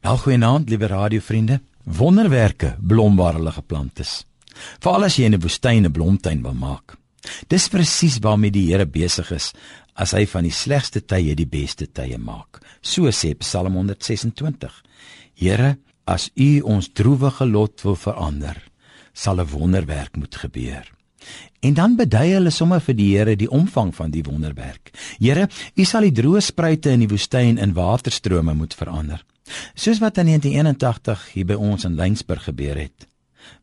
Goeienaand, liewe radiovriende. Wonderwerke blom waar hulle geplant is. Veral as jy in 'n woestyn 'n blomtuin wil maak. Dis presies waarmee die Here besig is as hy van die slegste tye die beste tye maak. So sê Psalm 126. Here, as U ons droewige lot wil verander, sal 'n wonderwerk moet gebeur. En dan bedui hulle sommer vir die Here die omvang van die wonderwerk. Here, U sal die droë spruite in die woestyn in waterstrome moet verander soos wat in 1981 hier by ons in Lensburg gebeur het.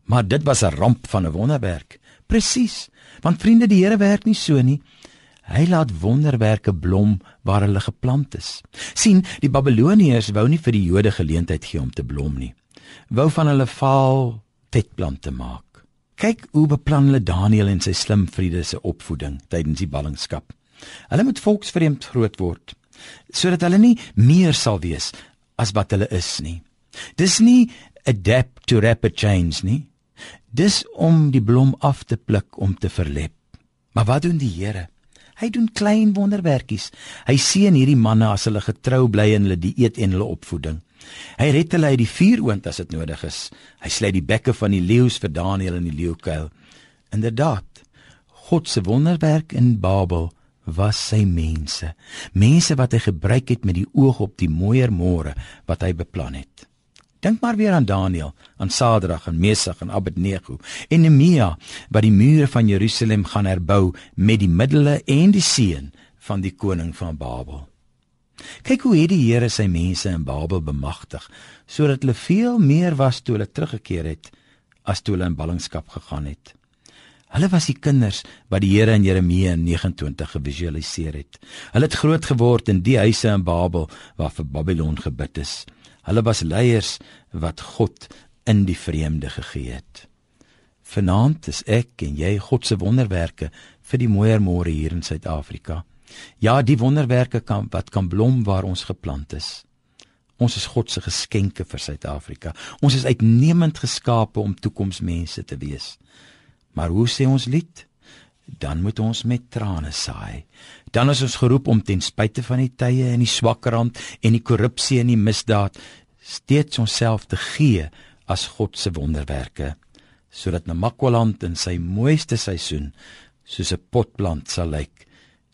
Maar dit was 'n ramp van 'n wonderwerk. Presies, want vriende, die Here werk nie so nie. Hy laat wonderwerke blom waar hulle geplant is. sien, die Babiloniërs wou nie vir die Jode geleentheid gee om te blom nie. Wou van hulle vaal vetplante maak. Kyk hoe beplan hulle Daniël en sy slim vriende se opvoeding tydens die ballingskap. Hulle moet volksvreemd groot word sodat hulle nie meer sal wees as wat hulle is nie. Dis nie adapt to rapid change nie. Dis om die blom af te pluk om te verlep. Maar wat doen die Here? Hy doen klein wonderwerkies. Hy seën hierdie manne as hulle getrou bly in hulle dieet en hulle opvoeding. Hy red hulle uit die vuuroond as dit nodig is. Hy sluit die bekke van die leeu's vir Daniël in die leeukuil. Inderdaad, God se wonderwerk in Babel was sy mense, mense wat hy gebruik het met die oog op die mooier môre wat hy beplan het. Dink maar weer aan Daniël, aan Sadrag en Mesach en Abednego en Nehemia wat die mure van Jerusalem gaan herbou met die middele en die seën van die koning van Babel. Kyk hoe het die Here sy mense in Babel bemagtig sodat hulle veel meer was toe hulle teruggekeer het as toe hulle in ballingskap gegaan het. Hulle was die kinders wat die Here in Jeremia 29 gevisualiseer het. Hulle het groot geword in die huise in Babel waar vir Babylon gebid is. Hulle was leiers wat God in die vreemde gegee het. Vanaand is ek en jy God se wonderwerke vir die mooier môre hier in Suid-Afrika. Ja, die wonderwerke kan wat kan blom waar ons geplant is. Ons is God se geskenke vir Suid-Afrika. Ons is uitnemend geskape om toekomsmense te wees. Maar hoe sê ons lied? Dan moet ons met trane saai. Dan is ons geroep om ten spyte van die tye en die swakkerrand en die korrupsie en die misdaad steeds onsself te gee as God se wonderwerke sodat Namakwaland in sy mooiste seisoen soos 'n potplant sal lyk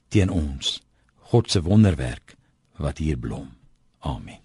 teen ons God se wonderwerk wat hier blom. Amen.